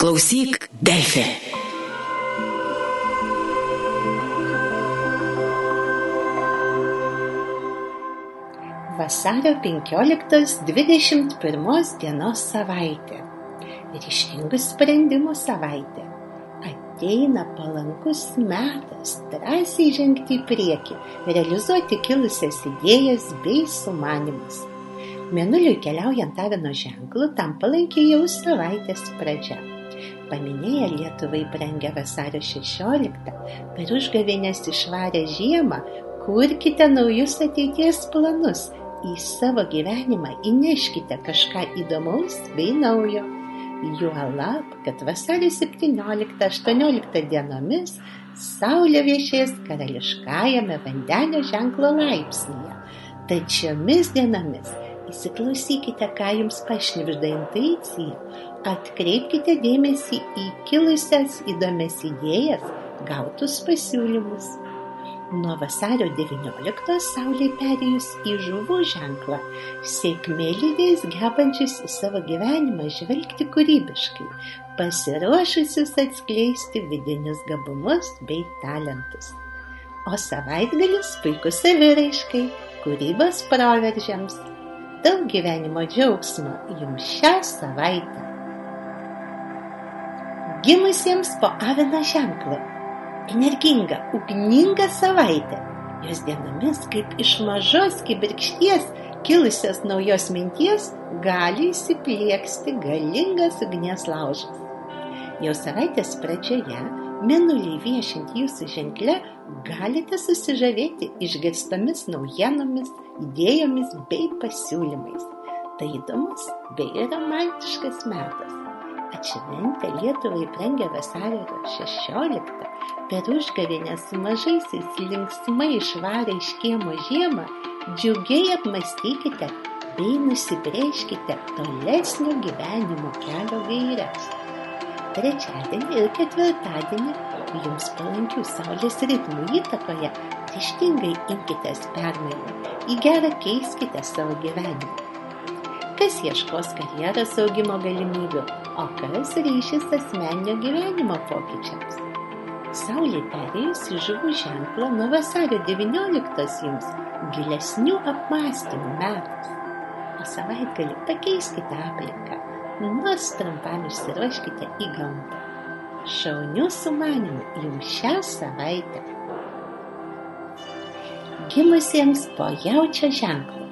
Klausyk, Delfi. Vasario 15-21 dienos savaitė. Ryštingų sprendimų savaitė. Ateina palankus metas drąsiai žengti į priekį, realizuoti kilusias idėjas bei sumanimus. Mėnuliui keliaujant avino ženklu, tam palankiai jau savaitės pradžia. Paminėję Lietuvai brangę vasario 16, per užgavėnės išvarę žiemą, kurkite naujus ateities planus, į savo gyvenimą įneškite kažką įdomaus bei naujo. Juolab, kad vasario 17-18 dienomis Saulė viešės karališkajame vandenio ženklo laipsnėje. Tad šiomis dienomis įsiklausykite, ką jums pašnipžda intuicija, atkreipkite dėmesį į kilusias įdomias idėjas, gautus pasiūlymus. Nuo vasario 19 Saulė perėjus į žuvų ženklą, sėkmė lydės gebančius į savo gyvenimą žvelgti kūrybiškai, pasiruošusius atskleisti vidinius gabumus bei talentus. O savaitgalis puikus saviraiškai, kūrybos proveržiams. Daug gyvenimo džiaugsmo jums šią savaitę. Gimusiems po avino ženklo energinga, ugninga savaitė. Jos dienomis, kaip iš mažos kibirkšties kilusios naujos minties, gali įsiplieksti galingas ugnies laužas. Jau savaitės pradžioje, mėnuliai viešint jūsų ženklę, galite susižavėti išgirstomis naujienomis, idėjomis bei pasiūlymais. Tai įdomus bei romantiškas metas. Atšventę Lietuvai brangę vasario 16, per užgavėnę su mažaisiais linksmai išvarę iš kiemo žiemą, džiugiai apmastykite bei nusibrėžkite tolesnio gyvenimo kelio gairias. Trečiadienį ir ketvirtadienį jums palankių saulės ritmų įtakoje ryštingai imkitės permainų, į gerą keiskite savo gyvenimą. Kas ieškos karjeros augimo galimybių, o kas ryšis asmeninio gyvenimo pokyčiams. Saulė perėjus į žuvų ženklą nuo vasario 19 jums gilesnių apmąstymų metas. O savaitgalį pakeiskite aplinką, nors trumpam išsiruoškite į gamtą. Šaunių sumanimų jums šią savaitę. Gimusiems po jaučio ženklo.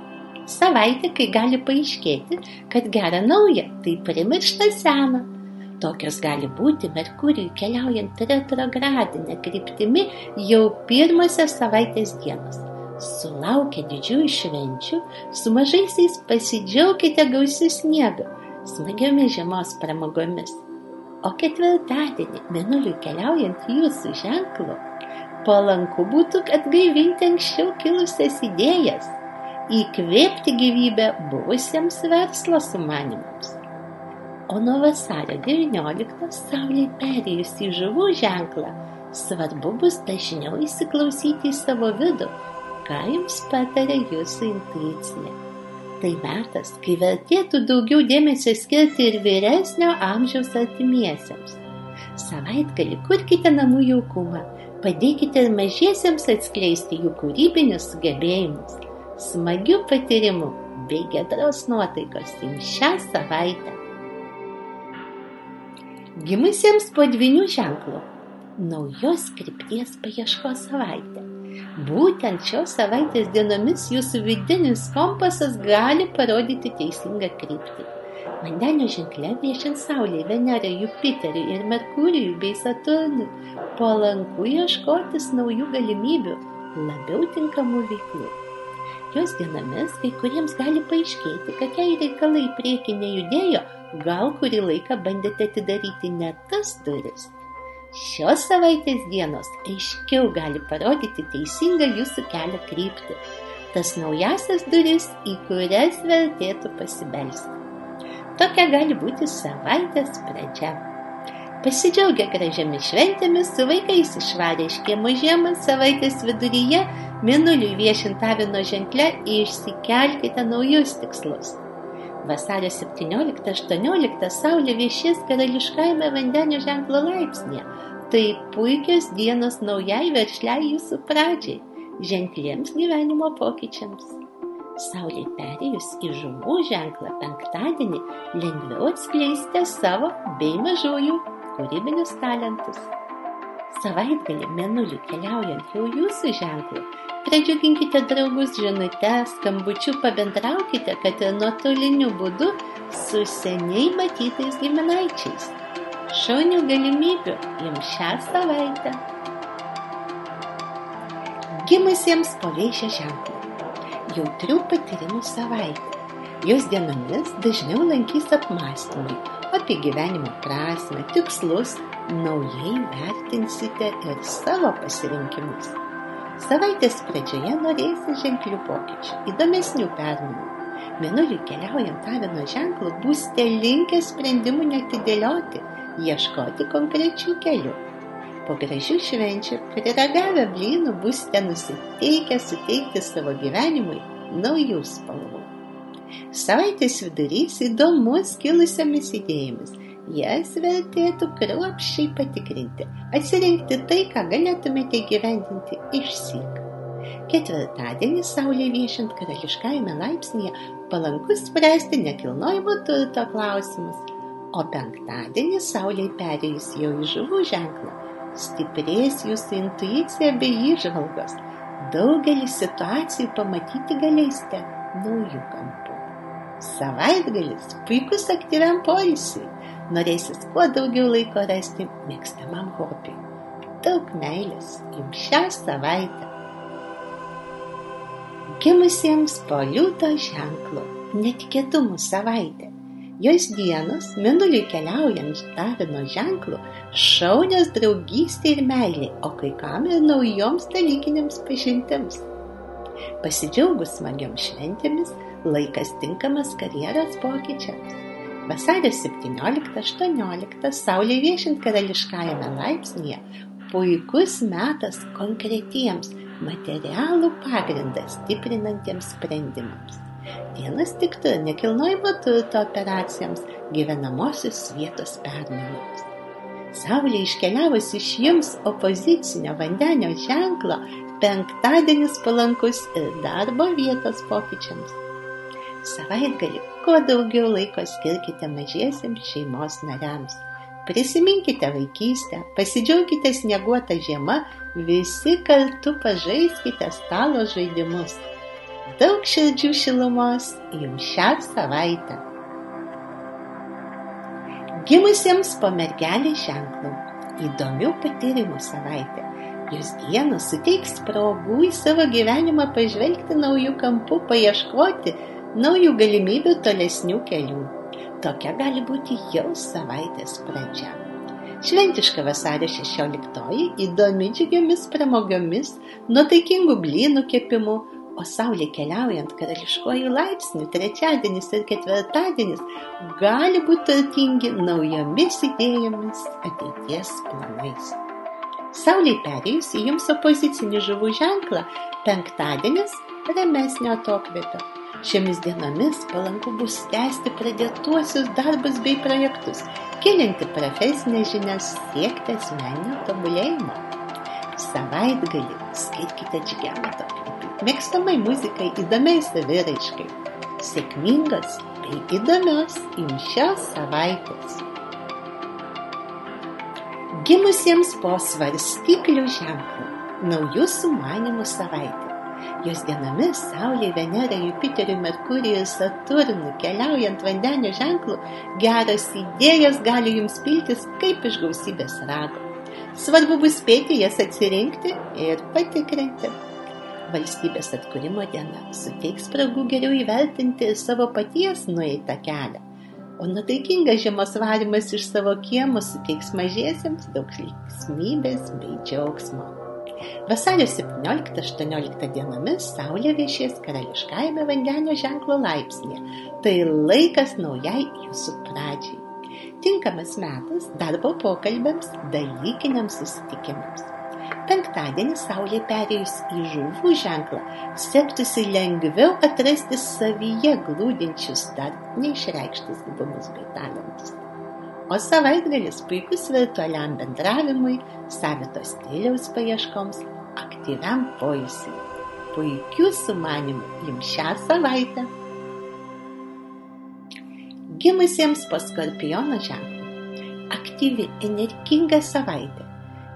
Savaitė, kai gali paaiškėti, kad gera nauja, tai primiršta sena. Tokios gali būti Merkurijui keliaujant retrogradinę kryptimi jau pirmosios savaitės dienos. Sulaukę didžiųjų švenčių, su mažaisiais pasidžiaugkite gausiu sniegu, smagiomis žiemos pramogomis. O ketvirtadienį, mėnuliui keliaujant jūsų ženklu, palanku būtų atgaivinti anksčiau kilusias idėjas, įkvėpti gyvybę buvusiems verslo sumanimams. O nuo vasario 19 Saulė perėjus į žuvų ženklą, svarbu bus dažniau įsiklausyti į savo vidų, ką jums patarė jūsų intuicija. Tai metas, kai vertėtų daugiau dėmesio skirti ir vyresnio amžiaus artimiesiems. Savaitgalį kurkite namų jaukumą, padėkite mažiesiems atskleisti jų kūrybinius sugebėjimus. Smagių patyrimų bei gedros nuotaikos jums šią savaitę. Gimusiems po dvinių ženklų naujos krypties paieškos savaitė. Būtent šios savaitės dienomis jūsų vidinis kompasas gali parodyti teisingą kryptį. Vandenio ženklė viešint Saulė, Venerą, Jupiterį ir Merkurijų bei Saturnui palanku ieškotis naujų galimybių, labiau tinkamų veiklų. Jos dienomis kai kuriems gali paaiškėti, kad jei reikalai prieki nejudėjo, gal kurį laiką bandėte atidaryti ne tas duris. Šios savaitės dienos aiškiau gali parodyti teisingą jūsų kelio kryptį, tas naujasias duris, į kurias vertėtų pasibelsti. Tokia gali būti savaitės pradžia. Pasidžiaugia gražiamis šventėmis, su vaikais išvarė iš kiemo žiemą savaitės viduryje, mėnuliui viešintavino ženklę išsikelkite naujus tikslus. Vasario 17-18 Saulė viešės karališkajame vandenio ženklo laipsnėje. Tai puikios dienos naujai veržliai jūsų pradžiai, ženkliems gyvenimo pokyčiams. Saulė perėjus į žuvų ženklą penktadienį lengviau atskleisite savo bei mažųjų kūrybinius talentus. Savaitgalį menuliu keliaujant jau jūsų ženklų, Pradžiuginkite draugus žinute, skambučiu pabendraukite, kad ir nuotoliniu būdu su seniai matytais giminaičiais. Šaunių galimybių jums šią savaitę. Gimusiems paveišia ženklą. Jautrių patyrimų savaitė. Jos dienomis dažniau lankys apmąstymai apie gyvenimo prasme, tikslus, naujai vertinsite ir savo pasirinkimus. Savaitės pradžioje norėsi ženklių pokyčių, įdomesnių permainų. Mėnuliui keliaujant avino ženklų būsite linkę sprendimų netidėlioti, ieškoti konkrečių kelių. Po gražių švenčių, priragavę blynų, būsite nusiteikę suteikti savo gyvenimui naujų spalvų. Savaitės vidurys įdomus kilusiamis idėjomis jas vertėtų kruopščiai patikrinti, atsirinkti tai, ką galėtumėte gyvendinti išsyk. Ketvirtadienį Saulė viešint karališkajame laipsnėje palankus spręsti nekilnojimo turto klausimus, o penktadienį Saulė perėjus jau į žuvų ženklą, stiprės jūsų intuicija bei įžvalgos, daugelį situacijų pamatyti galėsite naujų kampų. Savaitgalis puikus aktyviam poilsiui norėsis kuo daugiau laiko rasti mėgstamam hobiui. Daug meilės jums šią savaitę. Gimusiems po liūto ženklo netikėtumų savaitė. Jos dienos, minuliui keliaujant davino ženklų, šaunios draugystė ir meilė, o kai kam ir naujoms dalykinėms pažintims. Pasidžiaugus smagiams šventėmis, laikas tinkamas karjeros pokyčiams. Vasario 17-18 Saulė viešint karališkajame laipsnėje puikus metas konkretiems materialų pagrindą stiprinantiems sprendimams. Dienas tiktų nekilnojimo turto operacijoms, gyvenamosios vietos permainoms. Saulė iškeliavus iš jums opozicinio vandenio ženklo, penktadienis palankus ir darbo vietos pokyčiams. Savaitgalį kuo daugiau laiko skirkite mažiesiems šeimos nariams. Prisiminkite vaikystę, pasidžiaugkite snieguotą žiemą, visi kartu pažaiskite stalo žaidimus. Daug širdžių šilumos jums šią savaitę. Gimusiems po mergelį ženklų įdomių patyrimų savaitė. Jūs dienos suteiks progų į savo gyvenimą pažvelgti naujų kampų, paieškoti naujų galimybių tolesnių kelių. Tokia gali būti jau savaitės pradžia. Šventiška vasario 16-oji įdomi džiugiomis pramogiomis, nuotaikingų blynų kepimu, o saulė keliaujant karališkojų laipsnių trečiadienis ir ketvirtadienis gali būti turtingi naujomis idėjomis, ateities planais. Saulė perėjus į jums opozicinį žuvų ženklą, penktadienis ramesnio atokvėpio Šiomis dienomis palanku bus tęsti pradėtuosius darbus bei projektus, gilinti profesinės žinias, siekti asmeninio tobulėjimo. Savaitgalį skirkite džigiam atokvėpiui, mėgstamai muzikai, įdomiai saviraiškai. Sėkmingos bei įdomios jums šios savaitės. Gimusiems po svarstyklių ženklų, naujų sumanimų savaitė. Jos dienomis Saulė, Venera, Jupiteriu, Merkurijui, Saturnu, keliaujant vandenio ženklų, geras idėjas gali jums piltis kaip iš gausybės rago. Svarbu bus spėti jas atsirinkti ir patikrinti. Valstybės atkūrimo diena suteiks spragų geriau įvertinti savo paties nueitą kelią, o nuotaikingas žiemos varimas iš savo kiemo suteiks mažiesiems daug linksmybės bei džiaugsmo. Vasario 17-18 dienomis Saulė viešės karališkajame vandenio ženklo laipsnėje. Tai laikas naujai jūsų pradžiai. Tinkamas metas darbo pokalbėms, dalykiniams susitikimams. Penktadienį Saulė perėjus į žuvų ženklą, sektųsi lengviau atrasti savyje glūdinčius dar neišreikštus gyvumus bei talentus. O savaitgalis puikus virtualiam bendravimui, savitos stiliaus paieškoms, aktyviam poilsiui. Puikių sumanimų jums šią savaitę. Gimusiems po skorpiono ženklų. Aktyvi, energinga savaitė.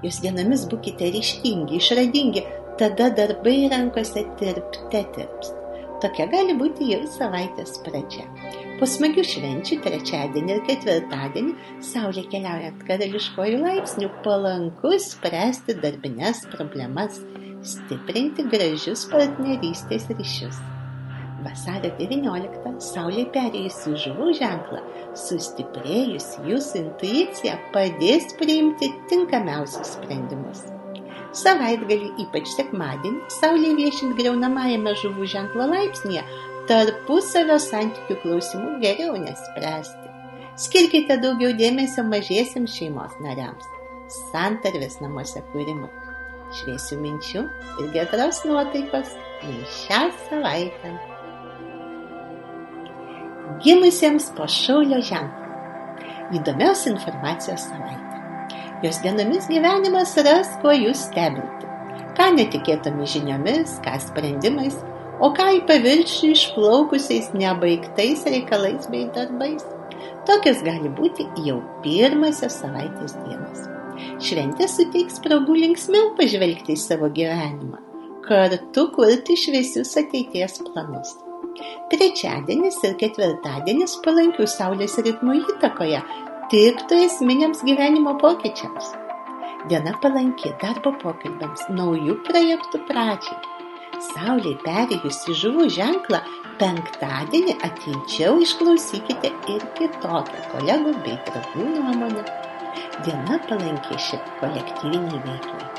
Jūs dienomis būkite ryštingi, išradingi, tada darbai rankose tirpte tirps. Tokia gali būti jau savaitės pradžia. Po smagių švenčių trečiadienį ir ketvirtadienį Saulė keliaujant karališkojų laipsnių palanku spręsti darbinės problemas, stiprinti gražius partnerystės ryšius. Vasario 19 Saulė perėjusi žuvų ženklą, sustiprėjusi jūsų intuicija padės priimti tinkamiausius sprendimus. Savaitgalį, ypač sekmadienį, Saulė viešint greunamajame žuvų ženklo laipsnėje, tarpusavio santykių klausimų geriau nespręsti. Skirkite daugiau dėmesio mažiesiams šeimos nariams, santarvės namuose kūrimui. Šviesių minčių ir geros nuotaikos jums šią savaitę. Gimusiems po šaulio ženklų. Įdomios informacijos savaitė. Jos dienomis gyvenimas ras, kuo jūs stebinti. Ką netikėtomis žiniomis, ką sprendimais, o ką į paviršių išplaukusiais nebaigtais reikalais bei darbais. Tokios gali būti jau pirmasios savaitės dienos. Šventė suteiks progų linksmiau pažvelgti į savo gyvenimą, kartu kurti šviesius ateities planus. Trečiadienis ir ketvirtadienis palankių Saulės ritmų įtakoje tiktų esminiams gyvenimo pokyčiams. Diena palanki darbo pokalbiams, naujų projektų pradžiai. Saulė perėjusi žuvų ženklą, penktadienį atidžiau išklausykite ir kitokią kolegų bei draugų nuomonę. Diena palanki ši kolektyviniai veiklai.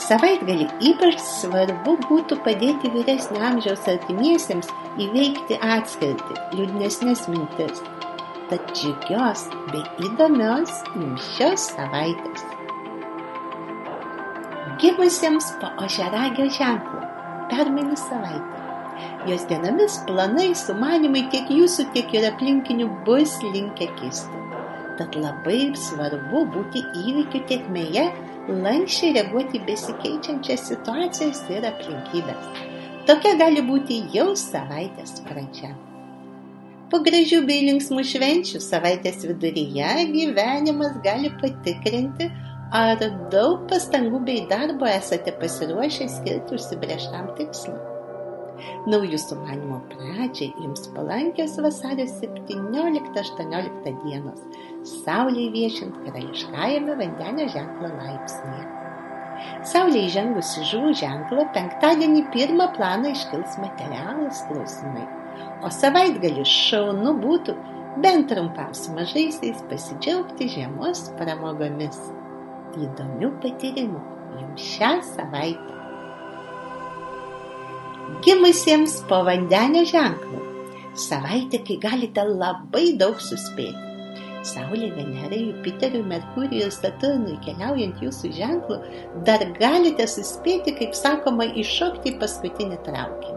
Savaitgalį ypač svarbu būtų padėti vyresnio amžiaus artimiesiems įveikti atskirti, liūdnesnės mintis. Tad džiugios bei įdomios jums šios savaitės. Gimusiems po ožeragio ženklo permainų savaitė. Jos dienomis planai, sumanimai tiek jūsų, tiek ir aplinkinių bus linkę kisti. Tad labai svarbu būti įvykių tiekmėje, lankščiai reaguoti besikeičiančias situacijas ir aplinkybės. Tokia gali būti jau savaitės pradžia. Po gražių bei linksmų švenčių savaitės viduryje gyvenimas gali patikrinti, ar daug pastangų bei darbo esate pasiruošę skirti užsibrieštam tikslui. Naujų sumanimo pradžiai jums palankios vasario 17-18 dienos, Saulė viešint karališkajame vandenio ženklo laipsnėje. Saulė įžengus į žuvų ženklą, penktadienį pirmą planą iškils materialus klausimai, o savaitgalį šaunu būtų bent trumpam su mažaisiais pasidžiaugti žiemos pramogomis. Įdomių patyrimų jums šią savaitę gimusiems po vandenio ženklų. Savaitė, kai galite labai daug suspėti. Saulė, Venerai, Jupiteriui, Merkurijui Saturnui keliaujant jūsų ženklų, dar galite suspėti, kaip sakoma, iššokti į paskutinį traukinį.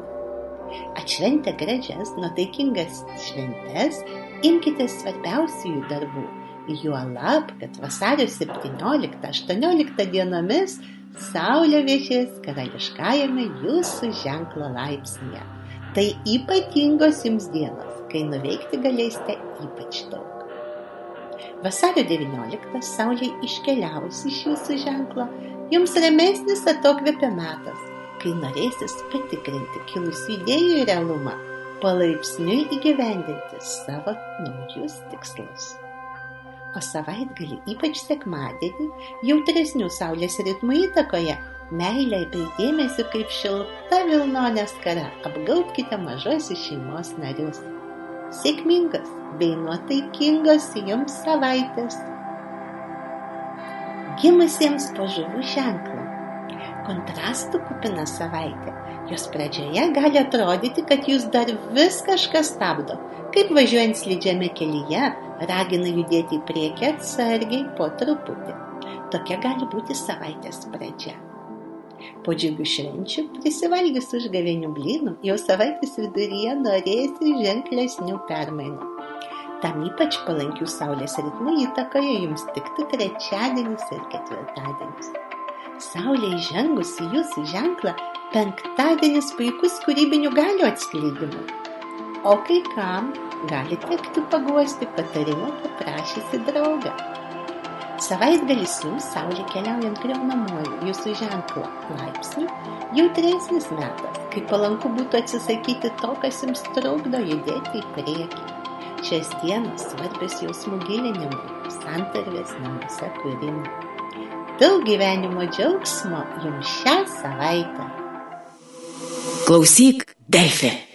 Atšventę gražias, nuotaikingas šventes, imkite svarbiausiųjų darbų. Juolab, kad vasario 17-18 dienomis Saulė viešės karališkajame jūsų ženklo laipsnėje. Tai ypatingos jums dienos, kai nuveikti galėsite ypač daug. Vasario 19 Saulė iškeliavusi iš jūsų ženklo, jums ramesnis atokvėpia metas, kai norėsis patikrinti kilusių idėjų realumą, palaipsniui įgyvendinti savo naujus tikslus o savaitgalį, ypač sekmadienį, jautresnių saulės ritmų įtakoje, meilė bei dėmesio kaip šilta vilnonė skara apgaubkite mažosios šeimos narius. Sėkmingas bei nuotaikingas jums savaitės. Gimusiems po žuvų ženklą. Kontrastų kupina savaitė. Jos pradžioje gali atrodyti, kad jūs dar vis kažką stabdo, kaip važiuojant slidžiame kelyje ragina judėti į priekį atsargiai po truputį. tokia gali būti savaitės pradžia. Po džiugių švenčių, prisivalgius užgavėnių blynų, jau savaitės viduryje norėsi ženklesnių permainų. Tam ypač palankių saulės ritmų įtakoje jums tiktų trečiadienis ir ketvirtadienis. Saulė įžengus į jūsų ženklą, penktadienis puikus kūrybinių galių atskleidimui. O kai kam gali tekti paguosti patarimą paprašysi draugą. Savaitgalis jums Saulė keliaujant greunamuoju jūsų ženklo laipsniu jautresnis metas, kai palanku būtų atsisakyti to, kas jums trukdo judėti į priekį. Šias dienas svarbios jausmų gilinimui, santarvės namuose kūrimui. Daug gyvenimo džiaugsmo jums šią savaitę. Klausyk, Delfi.